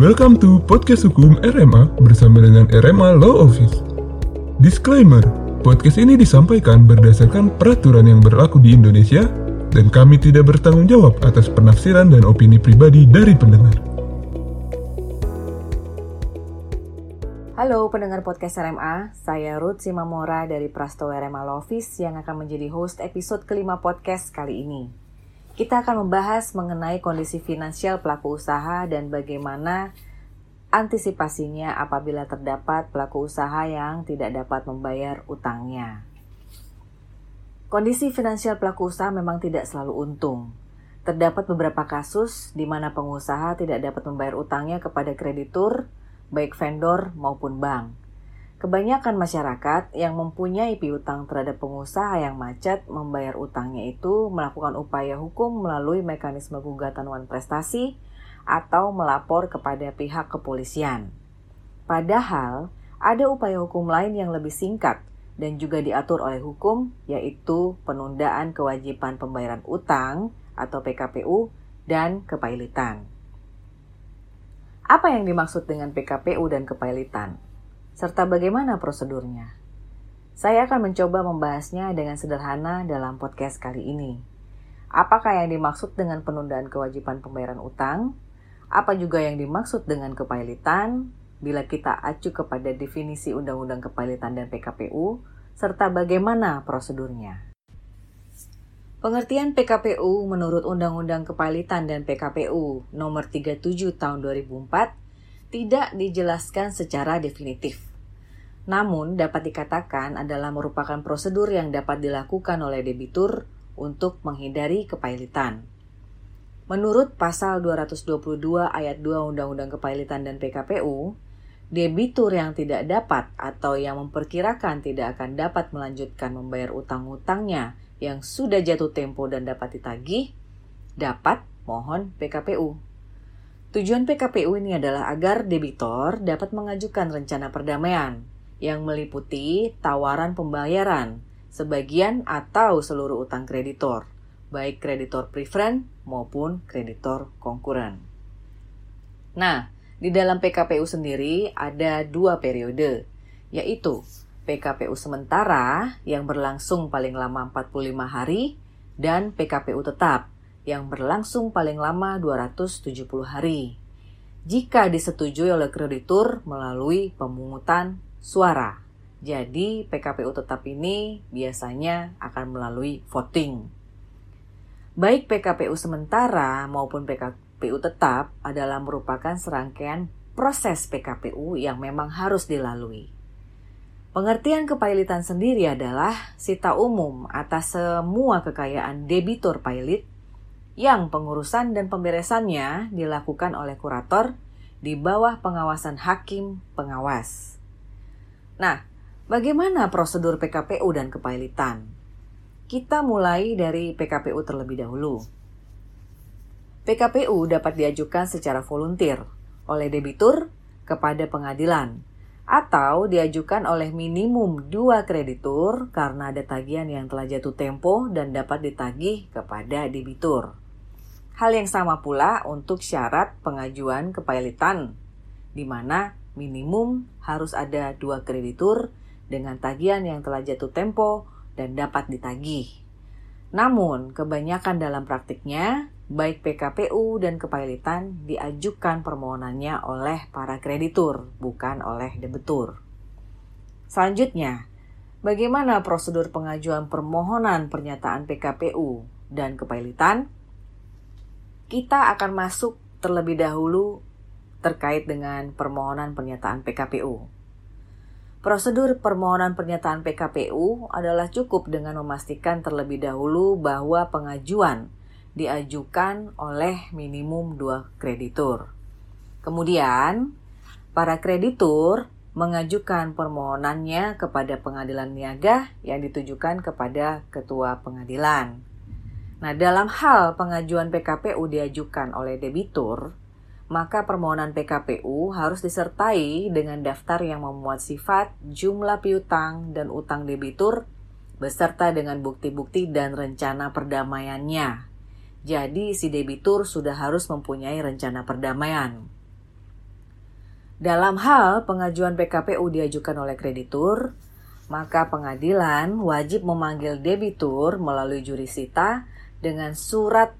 Welcome to Podcast Hukum RMA bersama dengan RMA Law Office. Disclaimer, podcast ini disampaikan berdasarkan peraturan yang berlaku di Indonesia dan kami tidak bertanggung jawab atas penafsiran dan opini pribadi dari pendengar. Halo pendengar podcast RMA, saya Ruth Simamora dari Prasto RMA Law Office yang akan menjadi host episode kelima podcast kali ini. Kita akan membahas mengenai kondisi finansial pelaku usaha dan bagaimana antisipasinya apabila terdapat pelaku usaha yang tidak dapat membayar utangnya. Kondisi finansial pelaku usaha memang tidak selalu untung. Terdapat beberapa kasus di mana pengusaha tidak dapat membayar utangnya kepada kreditur, baik vendor maupun bank. Kebanyakan masyarakat yang mempunyai piutang terhadap pengusaha yang macet membayar utangnya itu melakukan upaya hukum melalui mekanisme gugatan wan prestasi atau melapor kepada pihak kepolisian. Padahal, ada upaya hukum lain yang lebih singkat dan juga diatur oleh hukum, yaitu penundaan kewajiban pembayaran utang atau PKPU dan kepailitan. Apa yang dimaksud dengan PKPU dan kepailitan? Serta bagaimana prosedurnya. Saya akan mencoba membahasnya dengan sederhana dalam podcast kali ini. Apakah yang dimaksud dengan penundaan kewajiban pembayaran utang? Apa juga yang dimaksud dengan kepailitan? Bila kita acu kepada definisi Undang-Undang Kepailitan dan PKPU, serta bagaimana prosedurnya. Pengertian PKPU menurut Undang-Undang Kepailitan dan PKPU Nomor 37 Tahun 2004 tidak dijelaskan secara definitif. Namun dapat dikatakan adalah merupakan prosedur yang dapat dilakukan oleh debitur untuk menghindari kepailitan. Menurut pasal 222 ayat 2 Undang-Undang Kepailitan dan PKPU, debitur yang tidak dapat atau yang memperkirakan tidak akan dapat melanjutkan membayar utang-utangnya yang sudah jatuh tempo dan dapat ditagih, dapat mohon PKPU. Tujuan PKPU ini adalah agar debitor dapat mengajukan rencana perdamaian yang meliputi tawaran pembayaran sebagian atau seluruh utang kreditor, baik kreditor preferent maupun kreditor konkuren. Nah, di dalam PKPU sendiri ada dua periode, yaitu PKPU sementara yang berlangsung paling lama 45 hari dan PKPU tetap yang berlangsung paling lama 270 hari. Jika disetujui oleh kreditur melalui pemungutan suara. Jadi PKPU tetap ini biasanya akan melalui voting. Baik PKPU sementara maupun PKPU tetap adalah merupakan serangkaian proses PKPU yang memang harus dilalui. Pengertian kepailitan sendiri adalah sita umum atas semua kekayaan debitur pailit yang pengurusan dan pemberesannya dilakukan oleh kurator di bawah pengawasan hakim pengawas. Nah, bagaimana prosedur PKPU dan kepailitan? Kita mulai dari PKPU terlebih dahulu. PKPU dapat diajukan secara volunteer oleh debitur kepada pengadilan atau diajukan oleh minimum dua kreditur karena ada tagihan yang telah jatuh tempo dan dapat ditagih kepada debitur. Hal yang sama pula untuk syarat pengajuan kepailitan, di mana minimum harus ada dua kreditur dengan tagihan yang telah jatuh tempo dan dapat ditagih. Namun, kebanyakan dalam praktiknya, baik PKPU dan kepailitan diajukan permohonannya oleh para kreditur, bukan oleh debitur. Selanjutnya, bagaimana prosedur pengajuan permohonan pernyataan PKPU dan kepailitan? Kita akan masuk terlebih dahulu terkait dengan permohonan pernyataan PKPU. Prosedur permohonan pernyataan PKPU adalah cukup dengan memastikan terlebih dahulu bahwa pengajuan diajukan oleh minimum dua kreditur. Kemudian, para kreditur mengajukan permohonannya kepada pengadilan niaga yang ditujukan kepada ketua pengadilan. Nah, dalam hal pengajuan PKPU diajukan oleh debitur, maka permohonan PKPU harus disertai dengan daftar yang memuat sifat, jumlah piutang, dan utang debitur, beserta dengan bukti-bukti dan rencana perdamaiannya. Jadi, si debitur sudah harus mempunyai rencana perdamaian. Dalam hal pengajuan PKPU diajukan oleh kreditur, maka pengadilan wajib memanggil debitur melalui jurisita dengan surat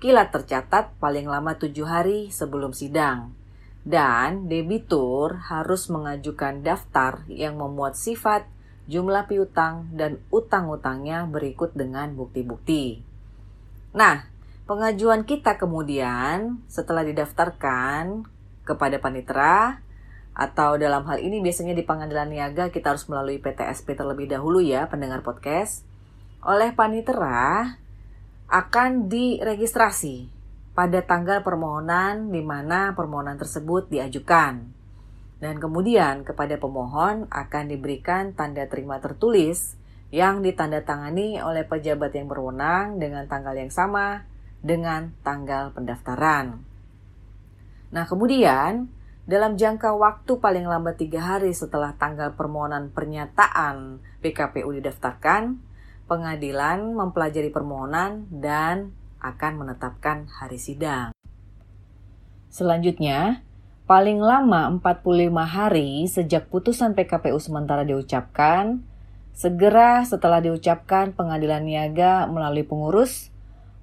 kilat tercatat paling lama tujuh hari sebelum sidang. Dan debitur harus mengajukan daftar yang memuat sifat, jumlah piutang, dan utang-utangnya berikut dengan bukti-bukti. Nah, pengajuan kita kemudian setelah didaftarkan kepada panitera atau dalam hal ini biasanya di pengadilan niaga kita harus melalui PTSP terlebih dahulu ya pendengar podcast oleh panitera akan diregistrasi pada tanggal permohonan di mana permohonan tersebut diajukan. Dan kemudian kepada pemohon akan diberikan tanda terima tertulis yang ditandatangani oleh pejabat yang berwenang dengan tanggal yang sama dengan tanggal pendaftaran. Nah, kemudian dalam jangka waktu paling lambat tiga hari setelah tanggal permohonan pernyataan PKPU didaftarkan, pengadilan mempelajari permohonan dan akan menetapkan hari sidang. Selanjutnya, paling lama 45 hari sejak putusan PKPU sementara diucapkan, segera setelah diucapkan pengadilan niaga melalui pengurus,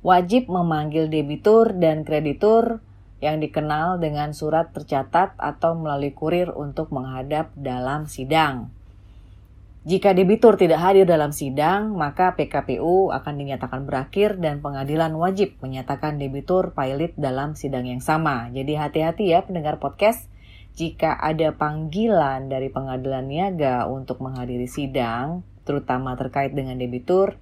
wajib memanggil debitur dan kreditur yang dikenal dengan surat tercatat atau melalui kurir untuk menghadap dalam sidang. Jika debitur tidak hadir dalam sidang, maka PKPU akan dinyatakan berakhir dan pengadilan wajib menyatakan debitur pilot dalam sidang yang sama. Jadi hati-hati ya pendengar podcast, jika ada panggilan dari pengadilan niaga untuk menghadiri sidang, terutama terkait dengan debitur,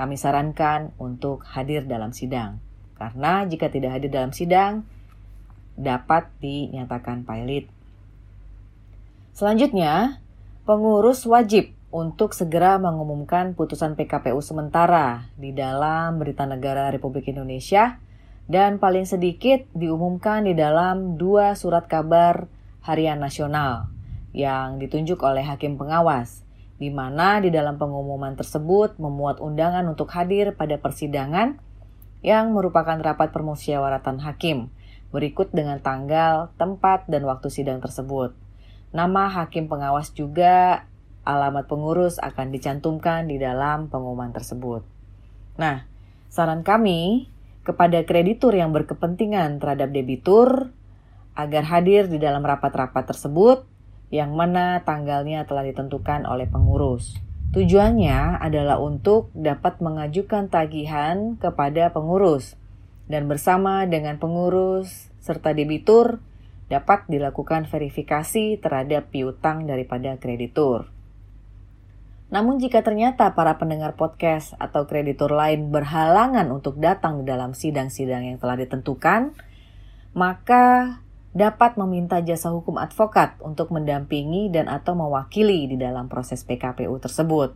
kami sarankan untuk hadir dalam sidang. Karena jika tidak hadir dalam sidang, dapat dinyatakan pilot. Selanjutnya, pengurus wajib untuk segera mengumumkan putusan PKPU sementara di dalam Berita Negara Republik Indonesia dan paling sedikit diumumkan di dalam dua surat kabar harian nasional yang ditunjuk oleh hakim pengawas, di mana di dalam pengumuman tersebut memuat undangan untuk hadir pada persidangan yang merupakan rapat permusyawaratan hakim berikut dengan tanggal, tempat, dan waktu sidang tersebut. Nama hakim pengawas juga alamat pengurus akan dicantumkan di dalam pengumuman tersebut. Nah, saran kami kepada kreditur yang berkepentingan terhadap debitur agar hadir di dalam rapat-rapat tersebut yang mana tanggalnya telah ditentukan oleh pengurus. Tujuannya adalah untuk dapat mengajukan tagihan kepada pengurus dan bersama dengan pengurus serta debitur dapat dilakukan verifikasi terhadap piutang daripada kreditur. Namun jika ternyata para pendengar podcast atau kreditur lain berhalangan untuk datang di dalam sidang-sidang yang telah ditentukan, maka dapat meminta jasa hukum advokat untuk mendampingi dan atau mewakili di dalam proses PKPU tersebut.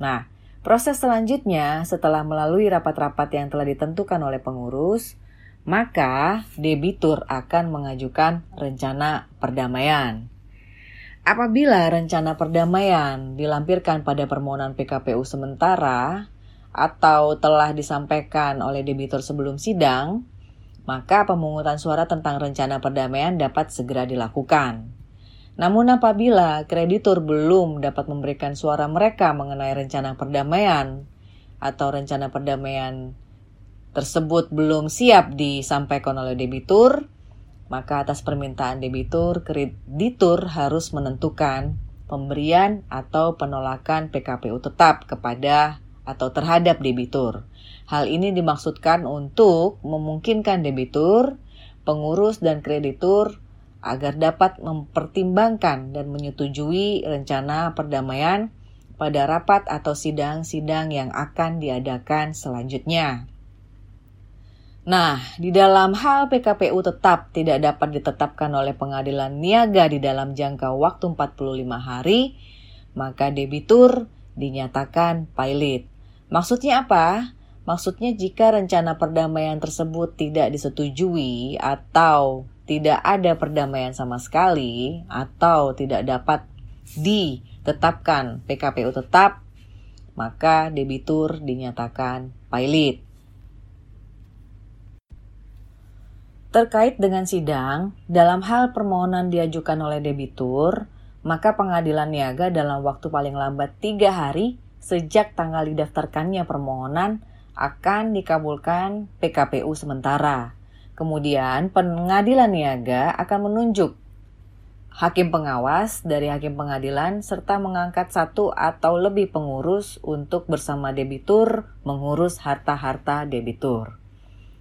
Nah, Proses selanjutnya setelah melalui rapat-rapat yang telah ditentukan oleh pengurus, maka debitur akan mengajukan rencana perdamaian. Apabila rencana perdamaian dilampirkan pada permohonan PKPU sementara atau telah disampaikan oleh debitur sebelum sidang, maka pemungutan suara tentang rencana perdamaian dapat segera dilakukan. Namun apabila kreditur belum dapat memberikan suara mereka mengenai rencana perdamaian atau rencana perdamaian tersebut belum siap disampaikan oleh debitur, maka atas permintaan debitur, kreditur harus menentukan pemberian atau penolakan PKPU tetap kepada atau terhadap debitur. Hal ini dimaksudkan untuk memungkinkan debitur, pengurus, dan kreditur agar dapat mempertimbangkan dan menyetujui rencana perdamaian pada rapat atau sidang-sidang yang akan diadakan selanjutnya. Nah, di dalam hal PKPU tetap tidak dapat ditetapkan oleh pengadilan niaga di dalam jangka waktu 45 hari, maka debitur dinyatakan pilot. Maksudnya apa? Maksudnya jika rencana perdamaian tersebut tidak disetujui atau tidak ada perdamaian sama sekali atau tidak dapat ditetapkan PKPU tetap, maka debitur dinyatakan pilot. Terkait dengan sidang, dalam hal permohonan diajukan oleh debitur, maka pengadilan niaga dalam waktu paling lambat tiga hari sejak tanggal didaftarkannya permohonan akan dikabulkan PKPU sementara. Kemudian pengadilan niaga akan menunjuk hakim pengawas dari hakim pengadilan serta mengangkat satu atau lebih pengurus untuk bersama debitur mengurus harta-harta debitur.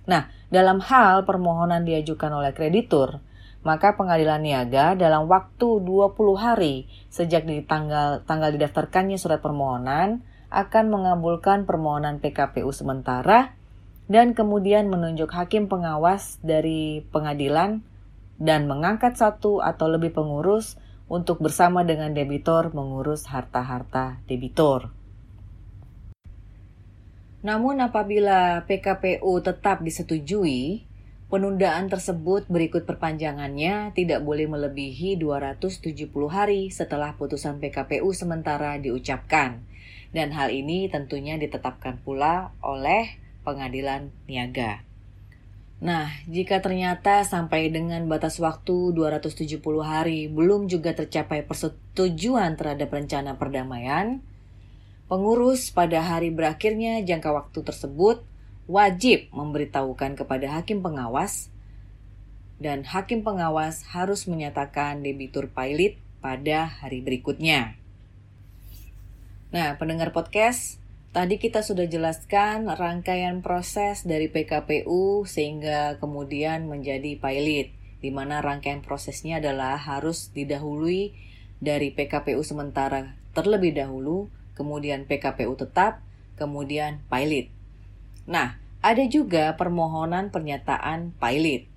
Nah, dalam hal permohonan diajukan oleh kreditur, maka pengadilan niaga dalam waktu 20 hari sejak di tanggal tanggal didaftarkannya surat permohonan akan mengabulkan permohonan PKPU sementara dan kemudian menunjuk hakim pengawas dari pengadilan dan mengangkat satu atau lebih pengurus untuk bersama dengan debitur mengurus harta-harta debitur. Namun apabila PKPU tetap disetujui, penundaan tersebut berikut perpanjangannya tidak boleh melebihi 270 hari setelah putusan PKPU sementara diucapkan. Dan hal ini tentunya ditetapkan pula oleh pengadilan niaga. Nah, jika ternyata sampai dengan batas waktu 270 hari belum juga tercapai persetujuan terhadap rencana perdamaian, pengurus pada hari berakhirnya jangka waktu tersebut wajib memberitahukan kepada hakim pengawas dan hakim pengawas harus menyatakan debitur pilot pada hari berikutnya. Nah, pendengar podcast, Tadi kita sudah jelaskan rangkaian proses dari PKPU sehingga kemudian menjadi pilot, di mana rangkaian prosesnya adalah harus didahului dari PKPU sementara terlebih dahulu, kemudian PKPU tetap, kemudian pilot. Nah, ada juga permohonan pernyataan pilot,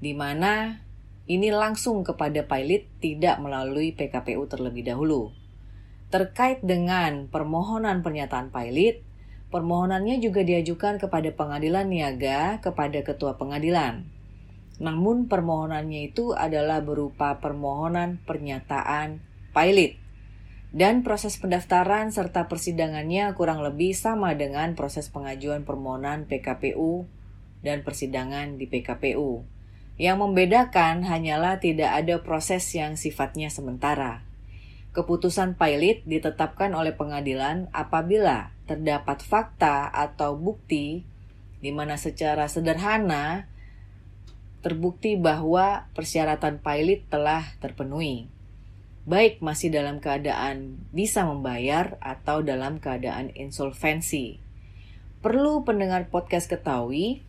di mana ini langsung kepada pilot tidak melalui PKPU terlebih dahulu. Terkait dengan permohonan pernyataan pilot, permohonannya juga diajukan kepada pengadilan niaga kepada ketua pengadilan. Namun permohonannya itu adalah berupa permohonan pernyataan pilot. Dan proses pendaftaran serta persidangannya kurang lebih sama dengan proses pengajuan permohonan PKPU dan persidangan di PKPU. Yang membedakan hanyalah tidak ada proses yang sifatnya sementara. Keputusan pilot ditetapkan oleh pengadilan apabila terdapat fakta atau bukti di mana secara sederhana terbukti bahwa persyaratan pilot telah terpenuhi. Baik masih dalam keadaan bisa membayar atau dalam keadaan insolvensi. Perlu pendengar podcast ketahui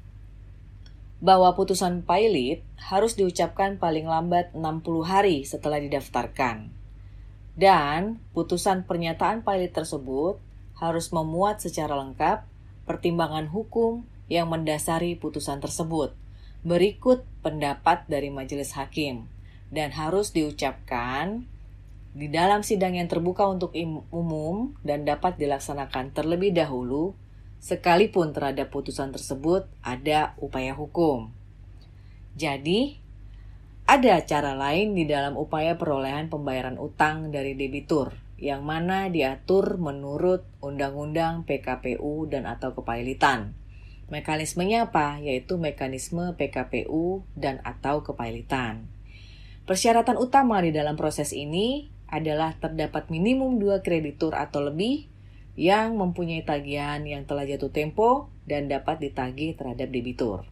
bahwa putusan pilot harus diucapkan paling lambat 60 hari setelah didaftarkan. Dan putusan pernyataan pilot tersebut harus memuat secara lengkap pertimbangan hukum yang mendasari putusan tersebut. Berikut pendapat dari majelis hakim dan harus diucapkan di dalam sidang yang terbuka untuk umum dan dapat dilaksanakan terlebih dahulu sekalipun terhadap putusan tersebut ada upaya hukum. Jadi, ada cara lain di dalam upaya perolehan pembayaran utang dari debitur, yang mana diatur menurut Undang-Undang PKPU dan atau kepailitan. Mekanismenya apa? Yaitu mekanisme PKPU dan atau kepailitan. Persyaratan utama di dalam proses ini adalah terdapat minimum dua kreditur atau lebih yang mempunyai tagihan yang telah jatuh tempo dan dapat ditagih terhadap debitur.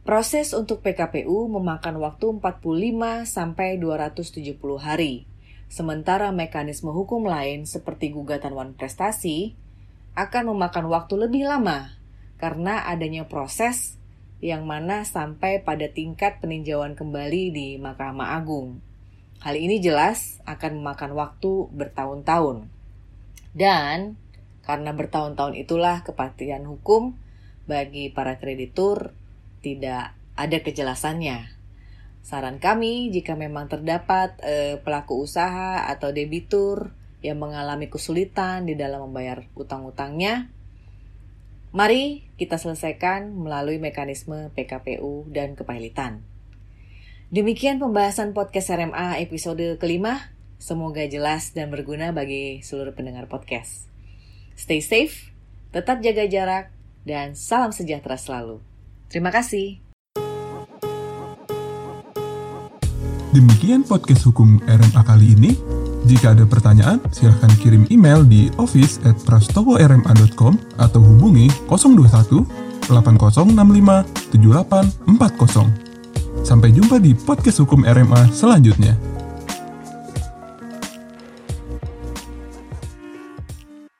Proses untuk PKPU memakan waktu 45 sampai 270 hari. Sementara mekanisme hukum lain seperti gugatan wan prestasi akan memakan waktu lebih lama karena adanya proses yang mana sampai pada tingkat peninjauan kembali di Mahkamah Agung. Hal ini jelas akan memakan waktu bertahun-tahun. Dan karena bertahun-tahun itulah kepastian hukum bagi para kreditur tidak ada kejelasannya. Saran kami, jika memang terdapat eh, pelaku usaha atau debitur yang mengalami kesulitan di dalam membayar utang-utangnya, mari kita selesaikan melalui mekanisme PKPU dan kepailitan. Demikian pembahasan podcast RMA episode kelima. Semoga jelas dan berguna bagi seluruh pendengar podcast. Stay safe, tetap jaga jarak, dan salam sejahtera selalu. Terima kasih. Demikian podcast hukum RMA kali ini. Jika ada pertanyaan, silahkan kirim email di office at prastoworma.com atau hubungi 021 8065 7840. Sampai jumpa di podcast hukum RMA selanjutnya.